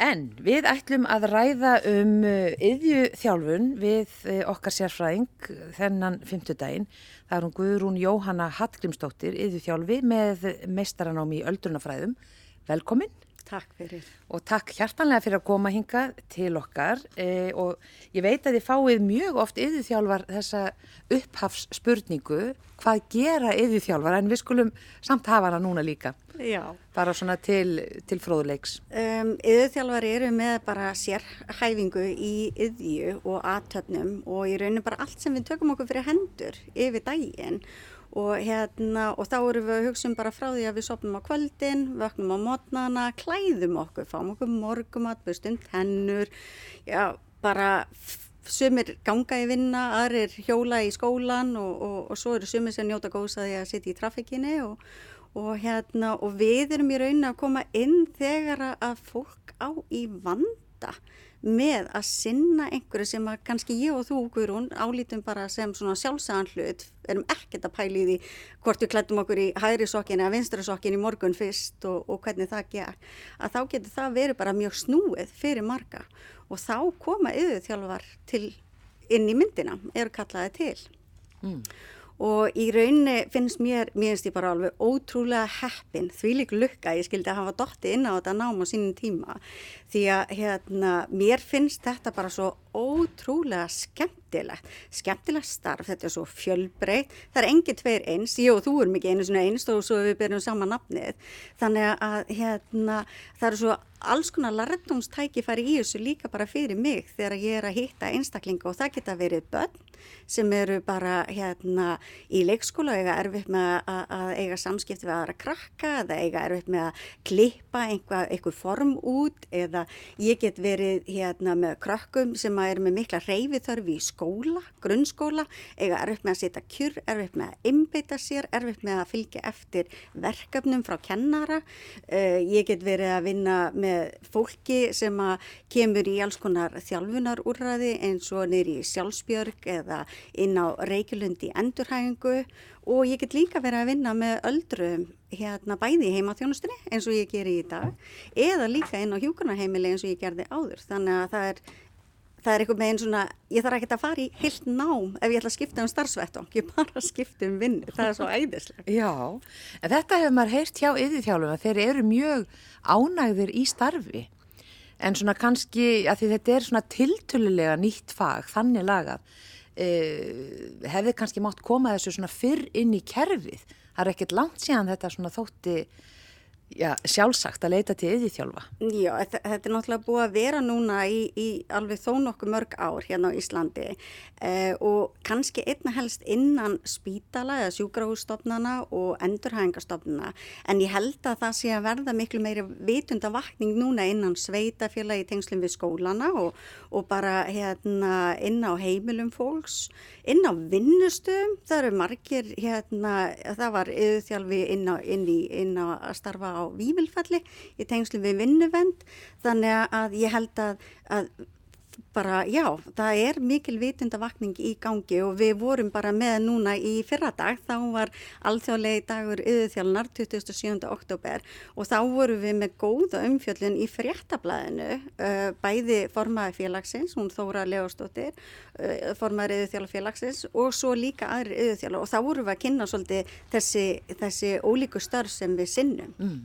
En við ætlum að ræða um yðju þjálfun við eh, okkar sérfræðing þennan fymtudaginn. Það er hún Guðrún Jóhanna Hallgrímsdóttir, yðju þjálfi með meistaranám í öldrunafræðum. Velkomin. Takk fyrir. Og takk hjartanlega fyrir að koma hinga til okkar e, og ég veit að þið fáið mjög oft yðurþjálfar þessa upphafsspurningu hvað gera yðurþjálfar en við skulum samt hafa hana núna líka. Já. Bara svona til, til fróðuleiks. Um, yðurþjálfar eru með bara sérhæfingu í yðju og aðtöfnum og í rauninu bara allt sem við tökum okkur fyrir hendur yfir daginn og, hérna, og þá eru við að hugsa um bara frá því að við sopnum á kvöldin, vöknum á mótnana, klæðum okkur, fáum okkur morgumat, bustum tennur, já, bara sumir ganga í vinna, aðrir hjóla í skólan og, og, og svo eru sumir sem njóta góðs að því að sitja í trafikkinni og hérna og við erum í raunin að koma inn þegar að fólk á í vanda með að sinna einhverju sem að kannski ég og þú, Guðrún, álítum bara sem svona sjálfsæðan hlut, erum ekkert að pæli því hvort við klættum okkur í hægri sokkin eða vinstri sokkin í morgun fyrst og, og hvernig það ger, að þá getur það verið bara mjög snúið fyrir marga. Og þá koma yfir þjálfar til inn í myndina, eru kallaði til. Mm. Og í rauninni finnst mér, mér finnst ég bara alveg ótrúlega heppin, því lík lukka. Ég skildi að hafa dotti inn á þetta nám á sínum tíma því að hérna, mér finnst þetta bara svo ótrúlega skemmtilegt, skemmtilegt starf, þetta er svo fjölbreytt, það er engi tveir eins, ég og þú erum ekki einu svona einst og svo við byrjum sama nafnið, þannig að hérna, það eru svo alls konar lartumstækifæri í þessu líka bara fyrir mig þegar ég er að hitta einstaklinga og það geta verið börn sem eru bara hérna í leikskóla eiga erfitt með að eiga samskipti við aðra krakka eða eiga erfitt með að klippa einhver, einhver form út eða ég get verið hérna með krakkum sem er með mikla reyfiþörfi í skóla, grunnskóla, eiga erfitt með að setja kjur, erfitt með að einbeita sér, erfitt með að fylgja eftir verkefnum frá kennara. Uh, ég get verið að vinna með fólki sem að kemur í alls konar þjálfunarúrraði eins og neyri í sjálfsbjörg eða inn á Reykjalundi endurhæfingu og ég get líka verið að vinna með öldrum hérna bæði heima á þjónustunni eins og ég gerir í dag eða líka inn á hjúkunarheimili eins og ég gerði áður. Þannig að það er það er einhver meginn svona, ég þarf ekki að fara í heilt nám ef ég ætla að skipta um starfsvettung, ég bara skipta um vinnu, það er svo æðislega. Já, en þetta hefur maður heyrt hjá yfirþjálfum að þeir eru mjög ánægðir í starfi, en svona kannski að þetta er svona tiltölulega nýtt fag, þannig lagað, eh, hefði kannski mátt koma þessu svona fyrr inn í kerfið, það er ekkert langt síðan þetta svona þótti já, sjálfsagt að leita til yðvíþjálfa. Já, þetta, er náttúrulega búið að vera núna í, í alveg þó nokkuð mörg ár hérna á Íslandi. Eh, og kannski einna helst innan spítala eða sjúkrahússtofnana og endurhæðingarstofnana en ég held að það sé að verða miklu meiri vitundavakning núna innan sveitafélagi tengslum við skólana og, og bara hérna inn á heimilum fólks, inn á vinnustum, það eru margir hérna, það var yðvíþjálfi inn, inn, inn á að starfa á á Vívilfalli í tengslu við vinnuvend þannig að ég held að, að bara já, það er mikil vitundavakning í gangi og við vorum bara með núna í fyrradag, þá var alþjóðlegi dagur yðurþjálunar 27. oktober og þá vorum við með góða umfjöllin í fréttablaðinu uh, bæði formaði félagsins, hún Þóra Leostóttir uh, formaði yðurþjálufélagsins og svo líka aðri yðurþjálu og þá vorum við að kynna svolítið þessi, þessi ólíku störf sem við sinnum. Mm.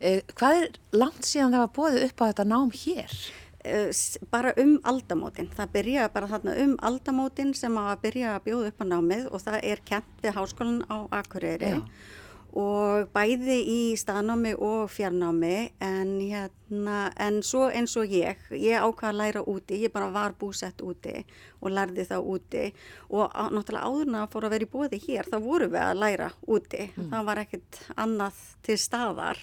Eh, hvað er langt síðan það var bóðið upp á þetta nám hér? Eh, bara um aldamótin, það byrja bara þarna um aldamótin sem að byrja að bjóða upp á námið og það er kent við háskólan á Akureyri Já. og bæði í staðnámi og fjarnámi en hérna, en svo eins og ég, ég ákvaða að læra úti, ég bara var búsett úti og lærði þá úti og á, náttúrulega áðurna fór að vera í bóði hér, þá voru við að læra úti, mm. það var ekkert annað til staðar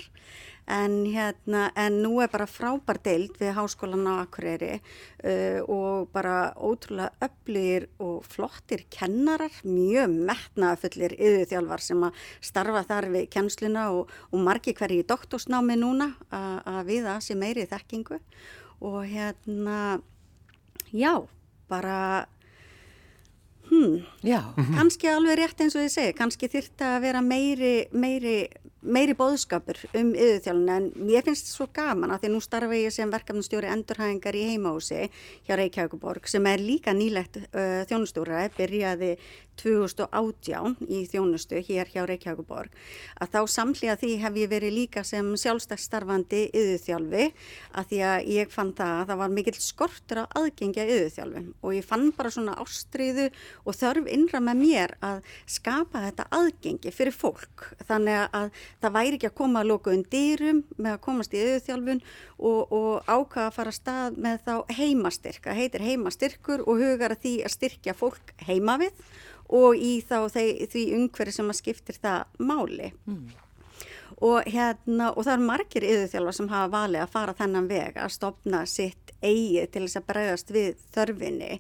en, hérna, en nú er bara frábær deild við háskólan á Akureyri uh, og bara ótrúlega öflugir og flottir kennarar, mjög metnafullir yðurþjálfar sem að starfa þar við kennsluna og, og margi hverji doktorsnámi núna að við það sem meiri þekkingu. Og hérna, já, bara Hmm, kannski alveg rétt eins og ég segi, kannski þyrta að vera meiri, meiri meiri bóðskapur um yðurþjálfuna en mér finnst þetta svo gaman að því nú starfa ég sem verkefnastjóri endurhæðingar í heimahúsi hjá Reykjavíkuborg sem er líka nýlegt uh, þjónustúra, byrjaði 2018 í þjónustu hér hjá Reykjavíkuborg að þá samlega því hef ég verið líka sem sjálfstæksstarfandi yðurþjálfi að því að ég fann það að það var mikill skortur á aðgengja yðurþjálfi og ég fann bara svona ástriðu og þörf innra með mér að skapa þetta aðgengi fyrir fólk. Þannig að það væri ekki að koma að loka undirum með að komast í yðurþjálfun og, og ákvaða að fara að stað með þá heimastyrk, það heitir heimastyrkur og hugar að því að styrkja fólk heima við og í þá þeir, því umhverju sem að skiptir það máli. Mm. Og, hérna, og það eru margir yðurþjálfar sem hafa valið að fara þennan veg að stopna sitt eigi til þess að bregðast við þörfinni.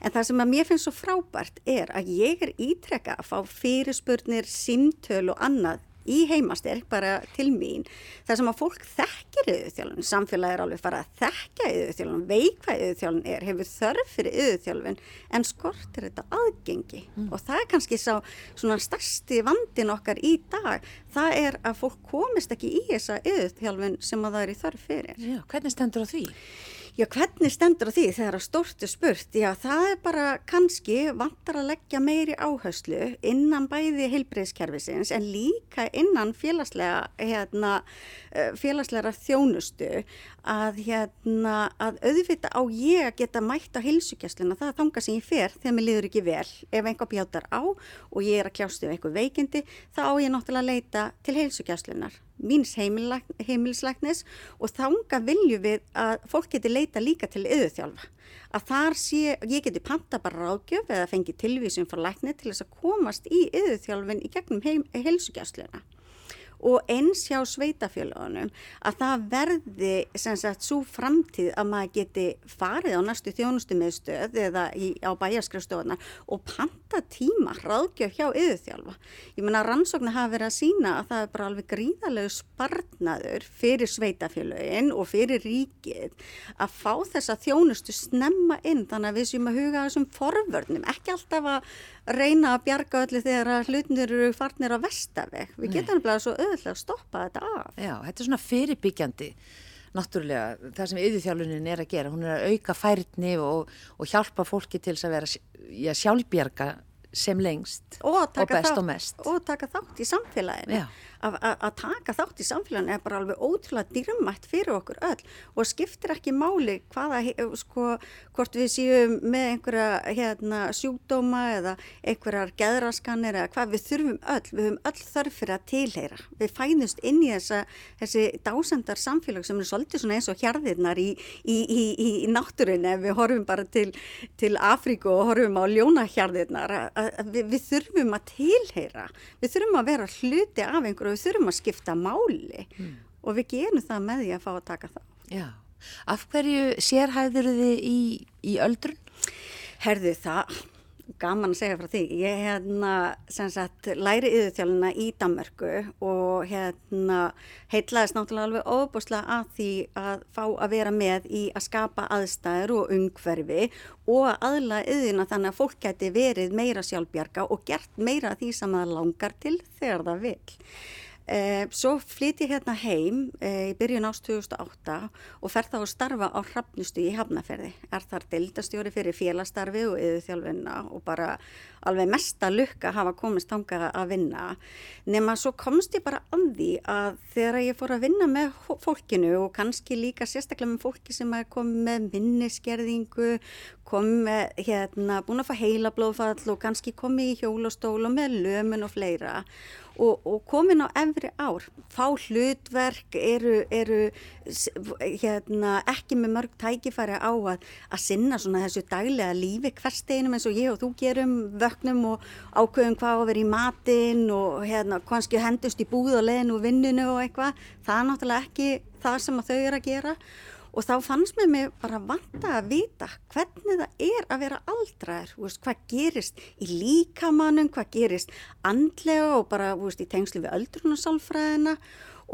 En það sem að mér finnst svo frábært er að ég er ítrekka að fá fyrirspurnir, símtöl og annað í heimastyrk bara til mín þar sem að fólk þekkir yðurþjálfun samfélagi er alveg fara að þekka yðurþjálfun veik hvað yðurþjálfun er hefur þörf fyrir yðurþjálfun en skortir þetta aðgengi mm. og það er kannski sá svona starsti vandin okkar í dag það er að fólk komist ekki í þessa yðurþjálfun sem að það er í þörf fyrir Já, hvernig stendur á því? Já, hvernig stendur því þegar að stórtu spurt? Já, það er bara kannski vantar að leggja meiri áherslu innan bæði heilbreyðskerfisins en líka innan félagslega, hérna, eh, félagslega þjónustu að, hérna, að auðvita á ég að geta mætt á heilsugjastluna. Það er þanga sem ég fer þegar mér liður ekki vel. Ef einhver bjátar á og ég er að kljástu um einhver veikindi, þá á ég náttúrulega að leita til heilsugjastlunar míns heimilislæknis og þanga vilju við að fólk geti leita líka til yðurþjálfa. Að þar sé, ég geti panta bara ráðgjöf eða fengi tilvísum frá lækni til þess að komast í yðurþjálfin í gegnum heim, heilsugjastluna og eins hjá sveitafélagunum að það verði sem sagt svo framtíð að maður geti farið á næstu þjónustu meðstöð eða í, á bæjarskrifstofunar og panta tíma hraðgjöf hjá yðurþjálfa. Ég menna rannsóknar hafa verið að sína að það er bara alveg gríðalegu sparnaður fyrir sveitafélagin og fyrir ríkið að fá þessa þjónustu snemma inn þannig að við séum að huga þessum forvörnum, ekki alltaf að reyna að bjarga öllu þegar hlutnir eru farnir á vestaveg. Við getum bara svo öðvöldlega að stoppa þetta af. Já, þetta er svona fyrirbyggjandi náttúrulega það sem yfirþjálfunin er að gera. Hún er að auka færni og, og hjálpa fólki til að vera já, sjálfbjarga sem lengst og, og best og mest. Og taka þátt í samfélaginu. Já að taka þátt í samfélaginu er bara alveg ótrúlega dýrmætt fyrir okkur öll og skiptir ekki máli hvaða, sko, hvort við séum með einhverja hérna, sjúkdóma eða einhverjar geðraskanir eða hvað við þurfum öll, við höfum öll þörf fyrir að tilheyra. Við fænumst inn í þessa, þessi dásendar samfélag sem er svolítið eins og hjarðirnar í, í, í, í náttúrinu ef við horfum bara til, til Afríku og horfum á ljónahjarðirnar við, við þurfum að tilheyra, við þurfum að vera hluti af einhverju við þurfum að skipta máli mm. og við gerum það með því að fá að taka það. Já, af hverju sérhæður þið í, í öldrun? Herðu það, gaman að segja frá því. Ég hérna, sem sagt, læri yðurþjáluna í Danmörku og hérna heitlaðist náttúrulega alveg óbúslega að því að fá að vera með í að skapa aðstæður og umhverfi og að aðla yðina þannig að fólk geti verið meira sjálfbjarga og gert meira því sem það langar til þegar það vil. Eh, svo flytti ég hérna heim eh, í byrjun ást 2008 og fer þá að starfa á hrappnustu í Hafnaferði. Er þar deildastjóri fyrir félastarfi og yðurþjálfinna og bara alveg mesta lukka hafa komist tanga að vinna. Nefna svo komst ég bara því að þegar ég fór að vinna með fólkinu og kannski líka sérstaklega með fólki sem komið með minniskerðingu, komið með hérna búin að fá heila blóðfall og kannski komið í hjólastól og með lömun og fleira og, og komin á efri ár fá hlutverk eru, eru hérna, ekki með mörg tækifæri á að, að sinna svona þessu daglega lífi hversteginum eins og ég og þú gerum vöknum og ákveðum hvað að vera í matinn og hérna kannski hendust í búð og leðin og vinninu og eitthvað. Það er náttúrulega ekki það sem þau eru að gera. og þá fannst mér mig bara vanta að vita hvernig það er að vera aldraður, veist, hvað gerist í líkamannum, hvað gerist andlega og bara veist, í tengslu við öldrunarsálfræðina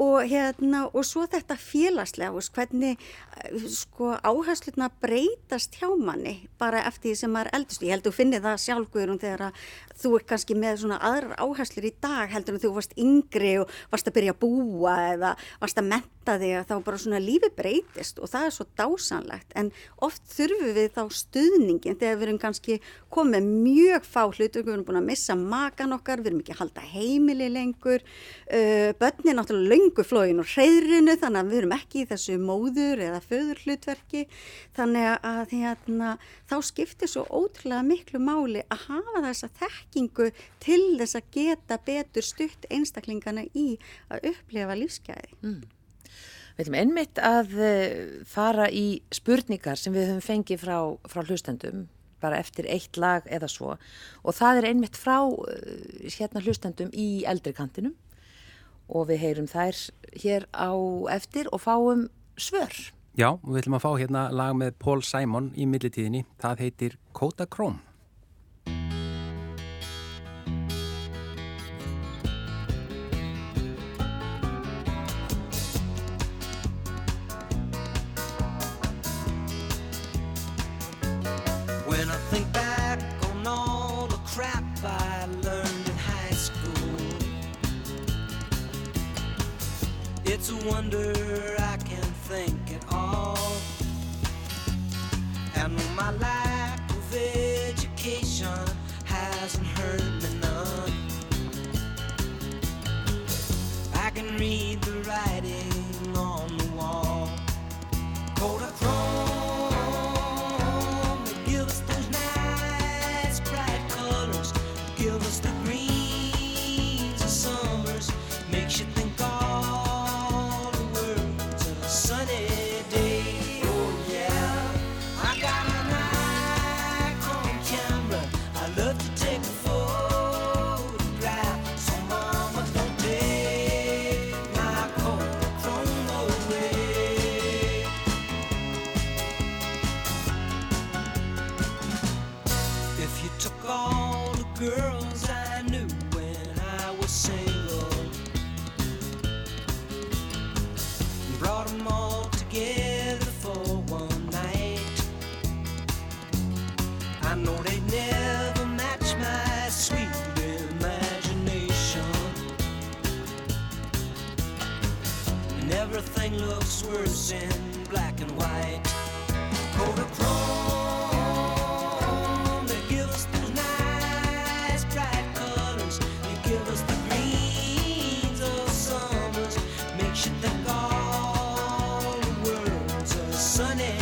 og, hérna, og svo þetta félagslega, veist, hvernig eh, sko, áherslutna breytast hjá manni bara eftir því sem maður eldust. Ég held að þú finnir það sjálfguður um þegar að þú er kannski með svona aðrar áherslur í dag heldur en þú varst yngri og varst að byrja að búa eða varst að menta þig að þá bara svona lífi breytist og það er svo dásanlegt en oft þurfum við þá stuðningin þegar við erum kannski komið mjög fá hlutur, við erum búin að missa makan okkar, við erum ekki að halda heimili lengur, uh, börni er náttúrulega löngu flógin og reyðrinu þannig að við erum ekki í þessu móður eða föður hlutverki þannig að hérna, þá skiptir svo ótrúlega miklu máli að hafa þessa þekkingu til þess að geta betur stutt einstaklingana í að upplefa lífsgæði. Mm. Við ætlum einmitt að eh, fara í spurningar sem við höfum fengið frá, frá hlustendum bara eftir eitt lag eða svo og það er einmitt frá uh, hérna hlustendum í eldrikantinum og við heyrum þær hér á eftir og fáum svör. Já, við ætlum að fá hérna lag með Paul Simon í millitíðinni, það heitir Kóta Króm. Wonder sunny.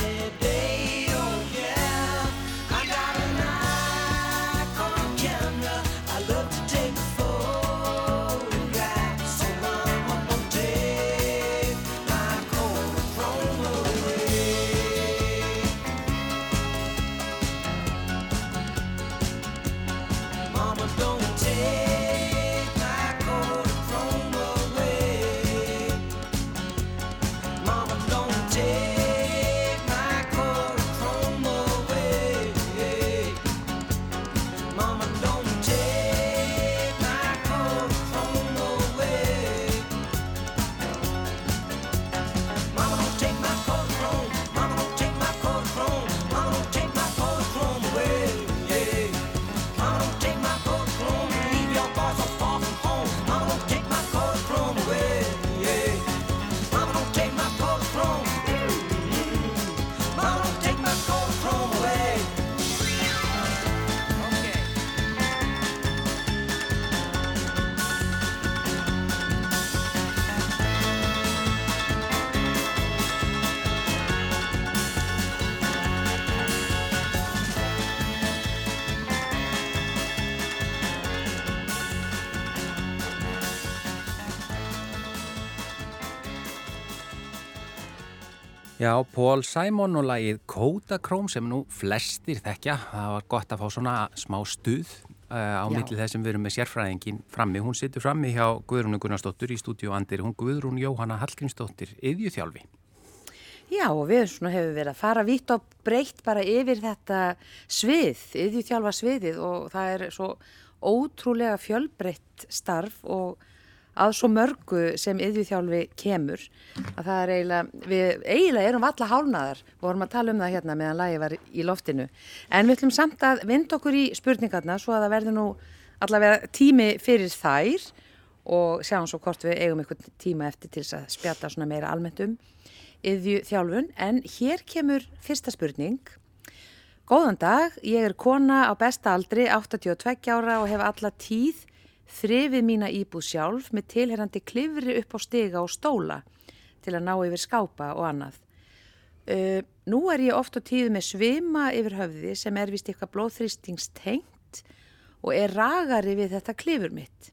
Já, Pól Sæmon og lagið Kótakróm sem nú flestir þekkja. Það var gott að fá svona smá stuð uh, á milli þessum við erum með sérfræðingin frammi. Hún situr frammi hjá Guðrúnu Gunnarsdóttur í stúdíu Andir. Hún Guðrún Jóhanna Hallgrímsdóttir, yðjúþjálfi. Já, og við hefum verið að fara vitt og breytt bara yfir þetta svið, yðjúþjálfa sviðið og það er svo ótrúlega fjölbreytt starf og að svo mörgu sem yðvíþjálfi kemur að það er eiginlega, við eiginlega erum valla hálnaðar vorum að tala um það hérna meðan lagi var í loftinu. En við ætlum samt að vind okkur í spurningarna svo að það verður nú allavega tími fyrir þær og sjáum svo hvort við eigum eitthvað tíma eftir til að spjata svona meira almennt um yðvíþjálfun en hér kemur fyrsta spurning. Góðan dag, ég er kona á besta aldri, 82 ára og hef alla tíð þrifið mína íbúð sjálf með tilherrandi klifri upp á stiga og stóla til að ná yfir skápa og annað. Uh, nú er ég oft á tíðu með svima yfir höfði sem er vist eitthvað blóðþrýstingstengt og er ragari við þetta klifur mitt.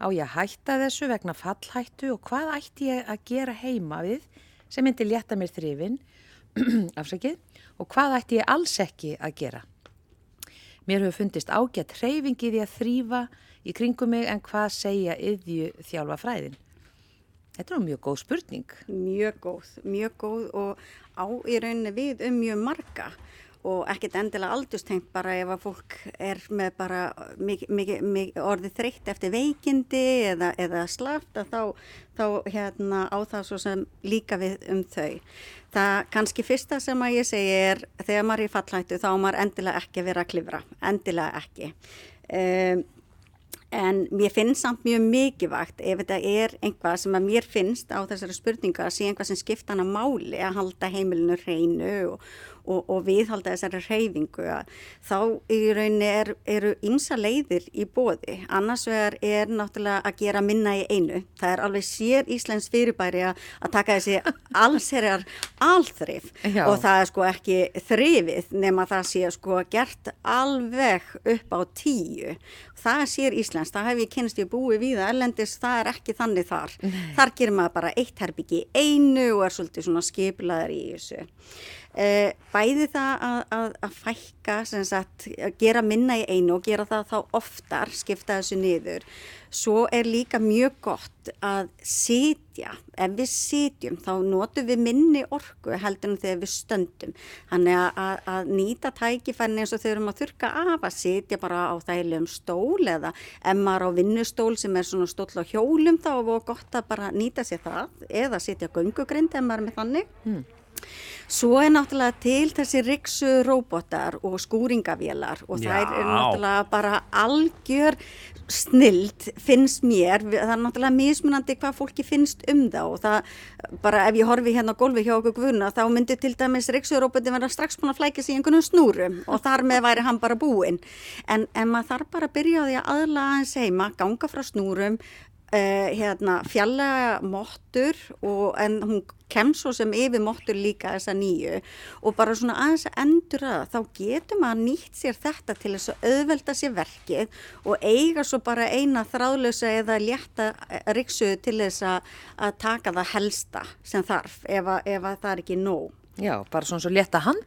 Á ég hætta þessu vegna fallhættu og hvað ætti ég að gera heima við sem myndi létta mér þrifin, afsakið, og hvað ætti ég alls ekki að gera. Mér hefur fundist ágætt hreyfingi því að þrýfa í kringum mig en hvað segja yðju þjálfa fræðin? Þetta er mjög góð spurning. Mjög góð, mjög góð og á í rauninni við um mjög marga og ekkert endilega aldurstengt bara ef að fólk er með bara mikið, mikið, mikið orðið þreytt eftir veikindi eða, eða slaft að þá, þá hérna á það svo sem líka við um þau. Það kannski fyrsta sem að ég segi er þegar maður er í fallættu þá maður endilega ekki vera að klifra, endilega ekki. Um, En mér finnst samt mjög mikilvægt ef þetta er einhvað sem að mér finnst á þessari spurninga að sé einhvað sem skipta hana máli að halda heimilinu hreinu og, og, og viðhalda þessari hreyfingu þá í rauninni er, eru ymsa leiðir í bóði. Annars vegar er náttúrulega að gera minna í einu. Það er alveg sér Íslands fyrirbæri að taka þessi allserjar alþrif Já. og það er sko ekki þrifið nema það sé sko gert alveg upp á tíu. Það sér Íslands, það hef ég kynst ég búið við að ellendis, það er ekki þannig þar. Nei. Þar gerir maður bara eitt herbyggi einu og er svolítið svona skiplaður í þessu. Eh, bæði það að, að, að fækka, sagt, að gera minna í einu og gera það þá oftar, skipta þessu niður. Svo er líka mjög gott að sitja, ef við sitjum þá notum við minni orku heldur en þegar við stöndum. Þannig að, að nýta tækifærni eins og þau erum að þurka af að sitja bara á þægilegum stól eða ef maður á vinnustól sem er svona stól á hjólum þá er það gott að bara nýta sér það eða sitja gungugrind ef maður er með þannig. Mm. Svo er náttúrulega til þessi riksu robotar og skúringavélar og Já. þær er náttúrulega bara algjör snild finnst mér, það er náttúrulega mismunandi hvað fólki finnst um það og það bara ef ég horfi hérna á gólfi hjá okkur guðuna þá myndir til dæmis riksurobotin vera strax búin að flækja sig í einhvern snúrum og þar með væri hann bara búinn en, en maður þarf bara að byrja á því að aðlaga hans heima, ganga frá snúrum Uh, hérna, fjallega móttur en hún kem svo sem yfir móttur líka þessa nýju og bara svona aðeins að endur að þá getur maður nýtt sér þetta til þess að auðvelda sér verkið og eiga svo bara eina þráðlösa eða létta riksuðu til þess að taka það helsta sem þarf ef, að, ef að það er ekki nóg. Já, bara svona svo létta hand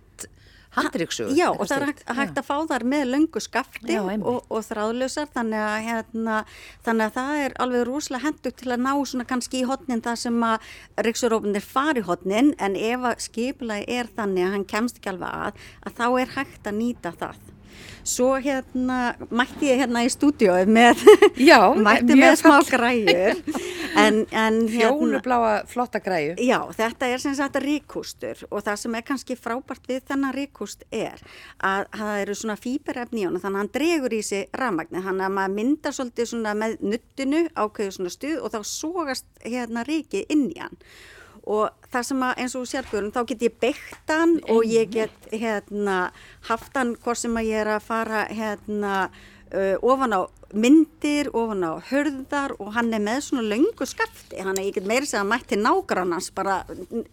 handryksugur. Já og það er hægt, hægt að fá þar með löngu skafti Já, og, og þráðlösar þannig að, hérna, þannig að það er alveg rúslega hendugt til að ná svona kannski í hotnin það sem að ryksurópunir fari hotnin en ef að skipulagi er þannig að hann kemst ekki alveg að að þá er hægt að nýta það. Svo hérna mætti ég hérna í stúdiói með, já, mætti með smá græur. En, en hérna, Fjólubláa flotta græu. Já, þetta er sem sagt ríkustur og það sem er kannski frábært við þennan ríkust er að það eru svona fýberefni í hann þannig að hann dregur í sig rafmagni þannig að maður myndar svolítið svona með nuttinu ákveðu svona stuð og þá sógast hérna ríki inn í hann og það sem að eins og sérfjörðum þá get ég beitt hann og ég get hérna haft hann hvort sem að ég er að fara hérna uh, ofan á myndir ofan á hörðar og hann er með svona löngu skafti. Hann er ekki meiri segja mætti nágrannans bara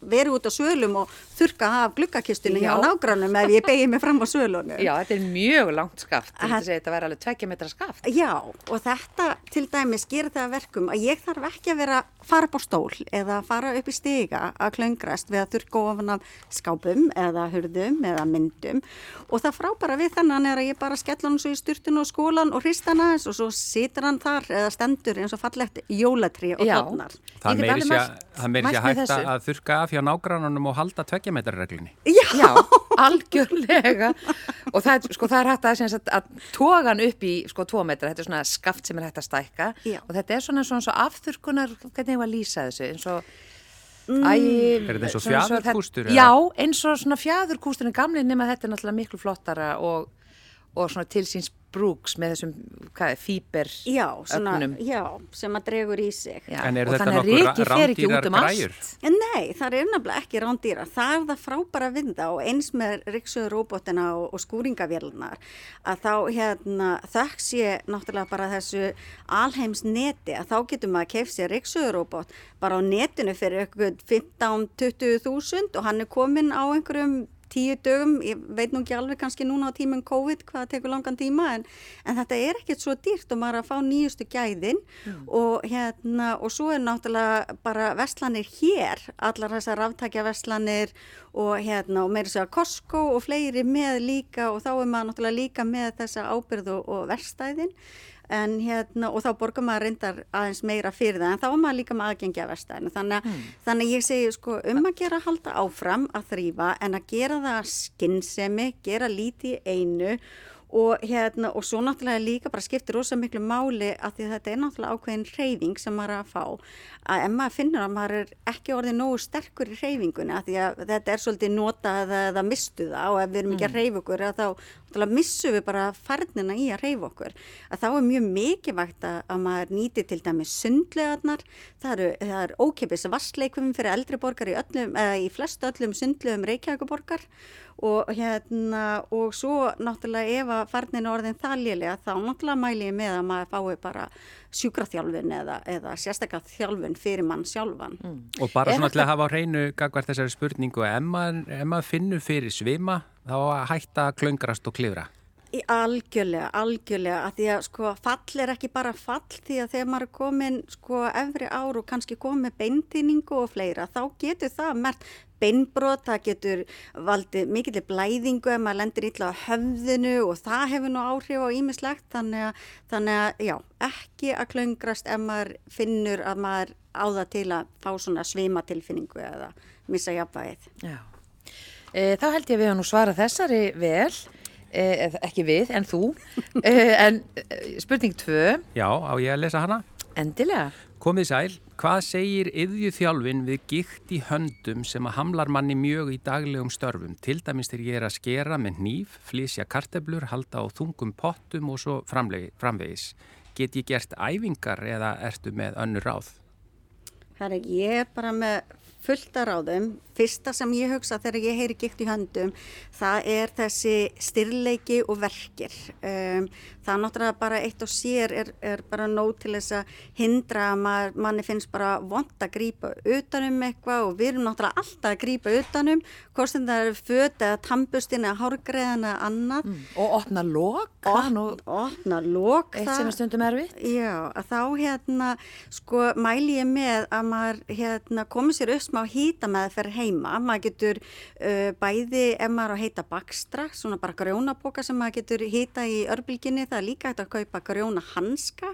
verið út á svölum og þurka af glukkakistunni hjá nágrannum ef ég begið mig fram á svölunum. Já, þetta er mjög langt skaft. Þetta verður alveg tvekja metra skaft. Já, og þetta til dæmis gerir það verkum að ég þarf ekki að vera fara á stól eða fara upp í stiga að klöngrast við að þurka ofan af skápum eða hurðum eða myndum. Og það frábara við þannan er að ég bara skella hann svo í styrtun og skólan og hristana og svo situr hann þar eða stendur eins og fallegt jólatri og tónar. Það meiri sér að hætta að þurka af hjá nágrannunum og halda tveggjametarreglunni. Já. Já. algjörlega og það sko, það er hægt að, að, að toga hann upp í sko tvo metra, þetta er svona skaft sem er hægt að stækka Já. og þetta er svona svona svo afþurkunar, hvernig ég var að lýsa þessu eins og Mm. Æ, Er þetta eins og eða? Já, eins og svona fjæðurkústurinn gamli nema þetta er náttúrulega miklu flottara og, og svona tilsýns brúks með þessum, hvað er, fýber Já, sem að dregur í sig. Já, En eru og þetta ekki rándýrar út um græjur? allt. En nei, það er nefnilega ekki rándýra. Það er það frábæra við það og eins með riksuðuróbotina og, og skúringavélnar að þá hérna þökks ég náttúrulega bara þessu alheims neti að þá getur maður að keif sér riksuðuróbot bara á netinu fyrir eitthvað 15-20 þúsund og hann er komin á einhverjum tíu dögum, ég veit nú ekki alveg kannski núna á tímum COVID hvað tekur langan tíma en, en þetta er ekkert svo dýrt og maður að fá nýjustu gæðin og hérna og svo er náttúrulega bara vestlanir hér, allar þessar ráftækja vestlanir og hérna og meira sér að Costco og fleiri með líka og þá er maður náttúrulega líka með þessa ábyrð og, og verstæðin en hérna og þá borgar maður reyndar aðeins meira fyrir það en þá er maður líka með aðgengi að verstæðinu þannig, mm. þannig ég segi sko um að gera halda áfram að þrýfa en að gera það skinnsemi, gera lítið einu og hérna og svo náttúrulega líka bara skiptir rosa miklu máli að því að þetta er náttúrulega ákveðin reyfing sem maður er að fá. Að ef maður finnur að maður er ekki orðið nógu sterkur í reyfingunni að því að þetta er svolítið nota eða, eða mistu það og ef við erum ekki að reyfa okkur að þá missum við bara færnina í að reyfa okkur. Að þá er mjög mikilvægt að, að maður nýti til dæmis sundlegarnar það eru, það er ókeipis vassleikum fyrir eldri borgar í, öllum, í flestu öllum sundlegum Reykjavíkuborgar og hérna og svo náttúrulega ef að farnin er orðin það lélega þá náttúrulega mæli ég með að maður fái bara sjúkraþjálfun eða, eða sérstaklega þjálfun fyrir mann sjálfan. Mm. Og bara Er svona til að hafa á hreinu gagvart þessari spurningu, ef maður, maður finnur fyrir svima, þá hætta að klöngrast og klifra. Í algjörlega, algjörlega, að því að sko fall er ekki bara fall því að þegar maður er komin sko efri ár og kannski komið beintýningu og fleira, þá getur það mert beinbrot, það getur valdið mikill blæðingu ef maður lendir illa á höfðinu og það hefur nú áhrif á ímislegt, þannig að, þannig að já, ekki að klöngrast ef maður finnur að maður á það til að fá svona svimatilfinningu eða missa jafnvægið. Já. E, þá held ég að við hann nú svara þessari vel, e, ekki við, en þú. E, en e, spurning tvö, Já, á ég að lesa hana? endilega. Komið sæl, hvað segir yðjuþjálfin við gikt í höndum sem að hamlar manni mjög í daglegum störfum? Til dæmis þegar ég er að skera með nýf, flísja karteblur, halda á þungum pottum og svo framlegi, framvegis. Get ég gert æfingar eða ertu með önnur ráð? Herri, ég er bara með fullt að ráðum. Fyrsta sem ég hugsa þegar ég heyri gikt í höndum, það er þessi styrleiki og verkir. Um, það er náttúrulega bara eitt og sér er, er bara nóg til þess að hindra að maður, manni finnst bara vond að grýpa utanum eitthvað og við erum náttúrulega alltaf að grýpa utanum, hvort sem það eru föt eða tampustin eða hárgreðan eða annað. Mm. Og opna lók, það nú Opna lók. eitt sem er stundum erfitt. Já, að þá hérna sko mæli ég með að maður hérna komið sér upp smá hýta með það fyrir heima. Maður getur uh, bæði ef maður á heita bakstra, svona bara grjónapoka sem maður getur hýta í örbylginni. Það er líka hægt að kaupa grjóna hanska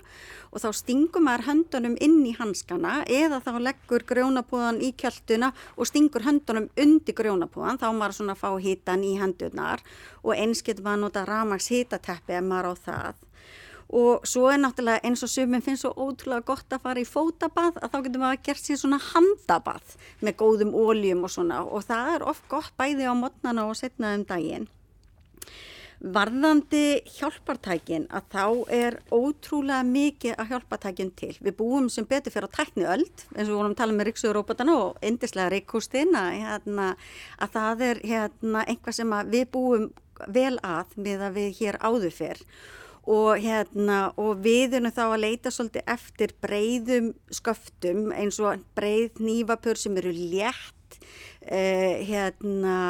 og þá stingur maður höndunum inn í hanskana eða þá leggur grjónapúðan í kjölduna og stingur höndunum undir grjónapúðan. Þá maður svona fá hýtan í hendunar og eins getur maður að nota ramags hýtateppi ef maður á það. Og svo er náttúrulega eins og sumum finnst svo ótrúlega gott að fara í fótabað að þá getur maður að gert sér svona handabað með góðum óljum og svona og það er oft gott bæði á modnana og setna um daginn. Varðandi hjálpartækin að þá er ótrúlega mikið að hjálpartækin til. Við búum sem betur fyrir að tækni öll, eins og við vorum að tala með Ríksuðurópatana og indislega Ríkústin að, hérna, að það er hérna, einhvað sem við búum vel að með að við hér áður fyrr og, hérna, og við erum þá að leita svolítið eftir breyðum sköftum eins og breyð nývapur sem eru létt eh, hérna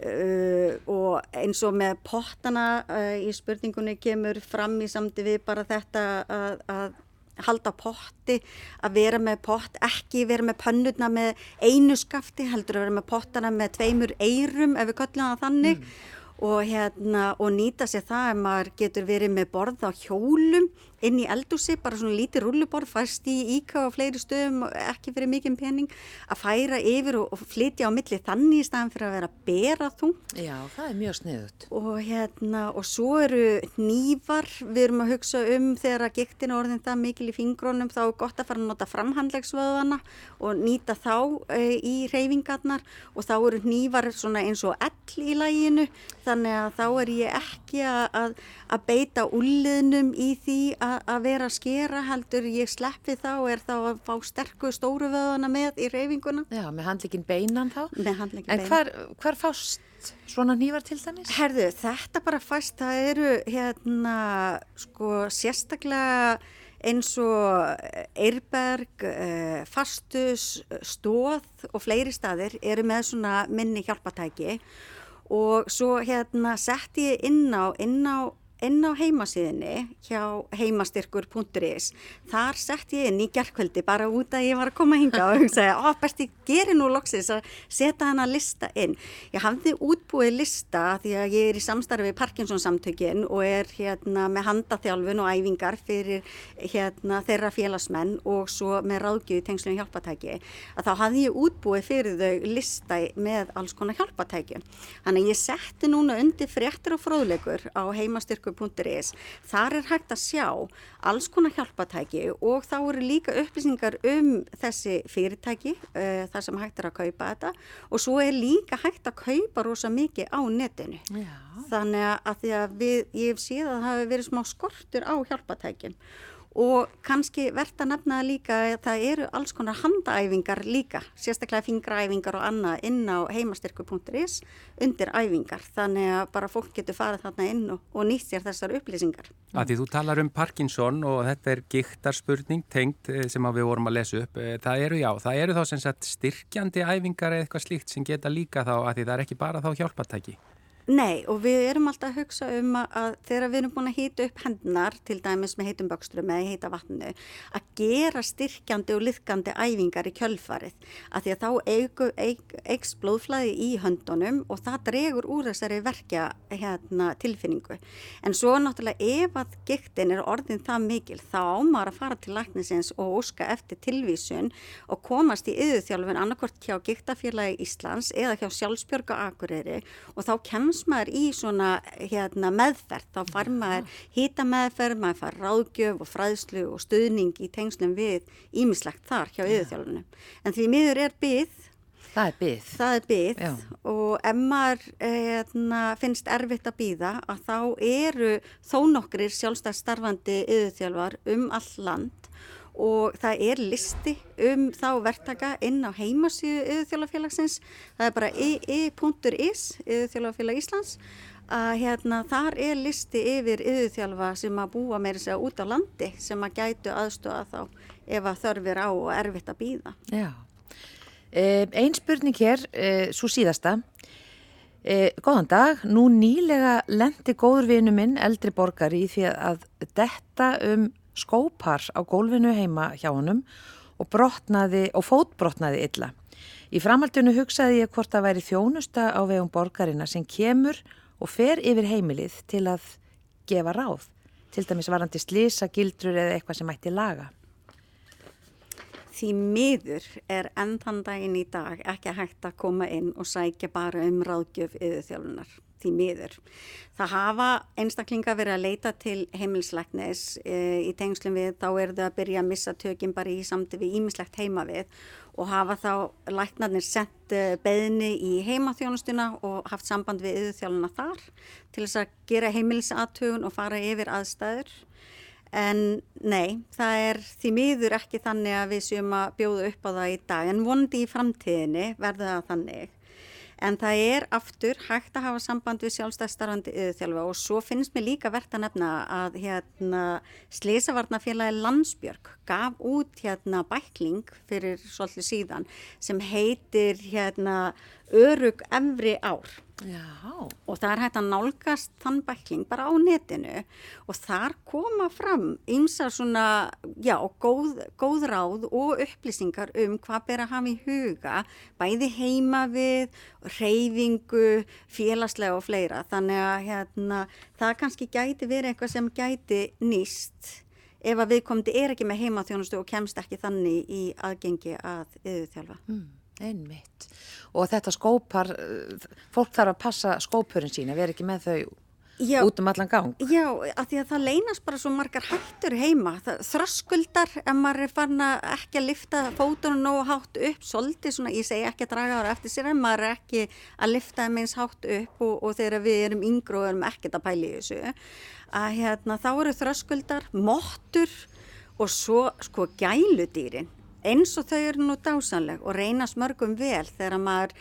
Uh, og eins og með pottana uh, í spurningunni kemur fram í samti við bara þetta að, að halda potti, að vera með pott, ekki vera með pönnurna með einu skafti, heldur að vera með pottana með tveimur eirum ef við köllum það þannig mm. Og, hérna, og nýta sér það ef maður getur verið með borð á hjólum inn í eldúsi, bara svona lítið rulluborð fast í íka og fleiri stöðum ekki fyrir mikið pening, að færa yfir og, og flytja á milli þannig í staðan fyrir að vera bera þungt. Já, það er mjög sniðut. Og hérna, og svo eru nývar, við erum að hugsa um þegar að gektin orðin það mikil í fingrónum, þá er gott að fara að nota framhandlegsvöðana og nýta þá e, í reyfingarnar og þá eru nývar svona eins og ell í læginu, þannig að þá er ég ekki að, að beita úliðnum í því að að vera að skera heldur ég sleppi þá er þá að fá sterku stóru vöðana með í reyfinguna Já, með handlikinn beinan þá. Með handlikinn beinan En hvar, hvar fást svona nývar til dæmis? Herðu, þetta bara fæst, það eru hérna sko sérstaklega eins og Eirberg, eh, Fastus, Stóð og fleiri staðir eru með svona minni hjálpatæki og svo hérna sett ég inn á, inn á inn á heimasíðinni hjá heimastyrkur.is þar sett ég inn í gerðkvöldi bara út að ég var að koma hinga og hugsaði að besti geri nú loksis að setja hana lista inn. Ég hafði útbúið lista því að ég er í samstarfi Parkinson samtökin og er hérna með handaþjálfun og æfingar fyrir hérna þeirra félagsmenn og svo með ráðgjöðu tengslum hjálpatæki að þá hafði ég útbúið fyrir þau lista með alls konar hjálpatæki. Þannig ég setti núna undir fréttir og fróðlegur á heimastyrkur orku.is. Þar er hægt að sjá alls konar hjálpatæki og þá eru líka upplýsingar um þessi fyrirtæki, uh, þar sem hægt er að kaupa þetta og svo er líka hægt að kaupa rosa mikið á netinu. Já. Þannig að að við, ég séð að það hefur verið smá skortur á hjálpatækjum og kannski verðt að nefna líka að það eru alls konar handaæfingar líka, sérstaklega fingraæfingar og annað inn á heimastyrku.is undir æfingar, þannig að bara fólk getur farið þarna inn og, og nýtt sér þessar upplýsingar. Því þú talar um Parkinson og þetta er gíktarspurning tengt eh, sem við vorum að lesa upp, eh, það eru já, það eru þá sem sagt styrkjandi æfingar eða eitthvað slíkt sem geta líka þá að því það er ekki bara þá hjálpatæki. Nei og við erum alltaf að hugsa um að, að þegar við erum búin að hýta upp hendunar til dæmis með heitum bökstrum eða heita vatnu að gera styrkjandi og liðkandi æfingar í kjölfarið. Að því að þá eigu, eig, eigs blóðflæði í höndunum og það dregur úr þessari verkja hérna, tilfinningu. En svo náttúrulega ef að giktin er orðin það mikil þá ámar að fara til læknisins og óska eftir tilvísun og komast í yðurþjálfun annarkort hjá giktafélagi Íslands eða hjá þá kemst maður í svona hérna, meðferð, þá far maður hýta meðferð, maður far ráðgjöf og fræðslu og stuðning í tengslum við ímislegt þar hjá yfirþjálfunum. En því miður er byggð Það er byggð. Það er byggð og ef maður hérna, finnst erfitt að býða að þá eru þó nokkrir sjálfstæðstarfandi yðurþjálfar um all land og það er listi um þá verktaka inn á heimasíðu yðurþjálafélagsins, það er bara e.is, yðurþjálafélag Íslands, að hérna þar er listi yfir yðurþjálfa sem að búa meira segja út á landi sem að gætu aðstofa þá ef að þörfir á og erfitt að býða. Já, einn spurning hér, svo síðasta, góðan dag, nú nýlega lendi góður vinu minn, eldri borgari, í því að detta um skópar á gólfinu heima hjá honum og, og fótbrotnaði illa. Í framhaldinu hugsaði ég hvort að væri þjónusta á vegum borgarina sem kemur og fer yfir heimilið til að gefa ráð, til dæmis varandi slísa, gildrur eða eitthvað sem mætti laga. Því miður er ennþann daginn í dag ekki hægt að koma inn og sækja bara um ráðgjöf yfir þjólunar því miður. Það hafa einstaklinga verið að leita til heimilsleiknis e, í tengslum við, þá er það að byrja að missa tökinn bara í samti við ímislegt heima við og hafa þá læknarnir sett e, beðni í heimaþjónustuna og haft samband við yðurþjáluna þar til þess að gera heimilsatugun og fara yfir aðstæður. En nei, það er því miður ekki þannig að við séum að bjóða upp á það í dag en vondi í framtíðinni verður það þannig En það er aftur hægt að hafa samband við sjálfstæðstarfandi yðurþjálfa og svo finnst mér líka verðt að nefna að hérna, Sleisavarnafélagi Landsbjörg gaf út hérna, bækling fyrir svolítið síðan sem heitir hérna, Örug Emri Ár Já. og það er hægt að nálgast þann bækling bara á netinu og þar koma fram ymsa svona, já, góð, góð ráð og upplýsingar um hvað ber að hafa í huga, bæði heima við, reyfingu, félagslega og fleira. Þannig að hérna, það kannski gæti verið eitthvað sem gæti nýst ef að viðkomandi er ekki með heimaþjónustu og kemst ekki þannig í aðgengi að yðurþjálfa. Mm, einmitt og þetta skópar, fólk þarf að passa skópurinn sína, erum ekki með þau Já, út um allan gang. Já, af því að það leynast bara svo margar hættur heima. Það, þröskuldar, ef maður er farin að ekki að lifta fótunum nógu hátt upp, svolítið svona, ég segi ekki að draga ára eftir sér, en maður er ekki að lifta þeim eins hátt upp og, og þegar við erum yngru og erum ekkert að pæli þessu, að hérna, þá eru þröskuldar, móttur og svo sko gæludýrin eins og þau eru nú dásanleg og reynast mörgum vel þegar maður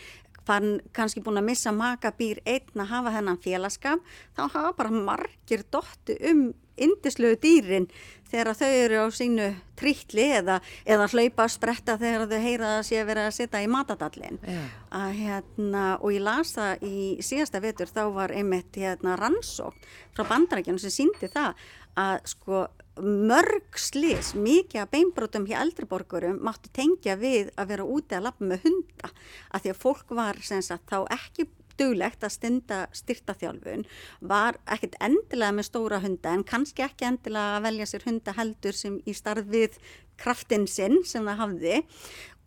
fann kannski búin að missa makabýr einn að hafa þennan félagskap þá hafa bara margir dóttu um indislegu dýrin þegar þau eru á sínu trítli eða, eða hlaupa að spretta þegar þau heyra að sé að vera að setja í matadallin að, hérna, og ég las það í síðasta vetur þá var einmitt hérna, rannsókn frá bandarækjunum sem síndi það að sko mörg slis, mikið að beinbrotum hjá eldriborgurum máttu tengja við að vera úti að lappa með hunda. Að því að fólk var sagt, þá ekki duglegt að stunda styrtaþjálfun var ekkert endilega með stóra hunda en kannski ekki endilega að velja sér hunda heldur sem í starfið kraftinn sinn sem það hafði.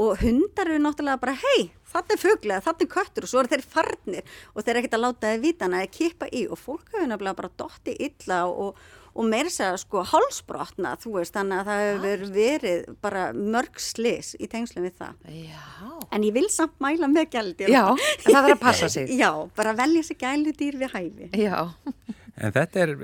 Og hundar eru náttúrulega bara hei, þetta er föglega, þetta er köttur og svo eru þeir farnir og þeir ekkert að láta þeir vitana eða kippa í. Og fólk hefur náttúrulega bara dotti illa og og meir segja sko hálsbrotna þú veist þannig að það hefur verið bara mörg slis í tengslum við það. Já. en ég vil samt mæla með gældir Já, en það verður að passa sig. Já, bara velja sér gæludýr við hæfi. Já. En þetta er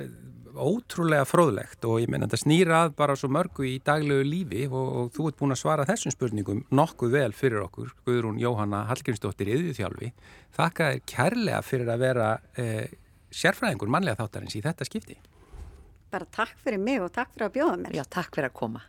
ótrúlega fróðlegt og ég menna þetta snýra að bara svo mörgu í daglegu lífi og, og þú ert búin að svara þessum spurningum nokkuð vel fyrir okkur Guðrún Jóhanna Hallgrímsdóttir yðurþjálfi Þakka þér kærlega fyrir að vera eh, sérfræðingur mannlega þáttarins í þetta skipti bara takk fyrir mig og takk fyrir að bjóða mér. Já, takk fyrir að koma.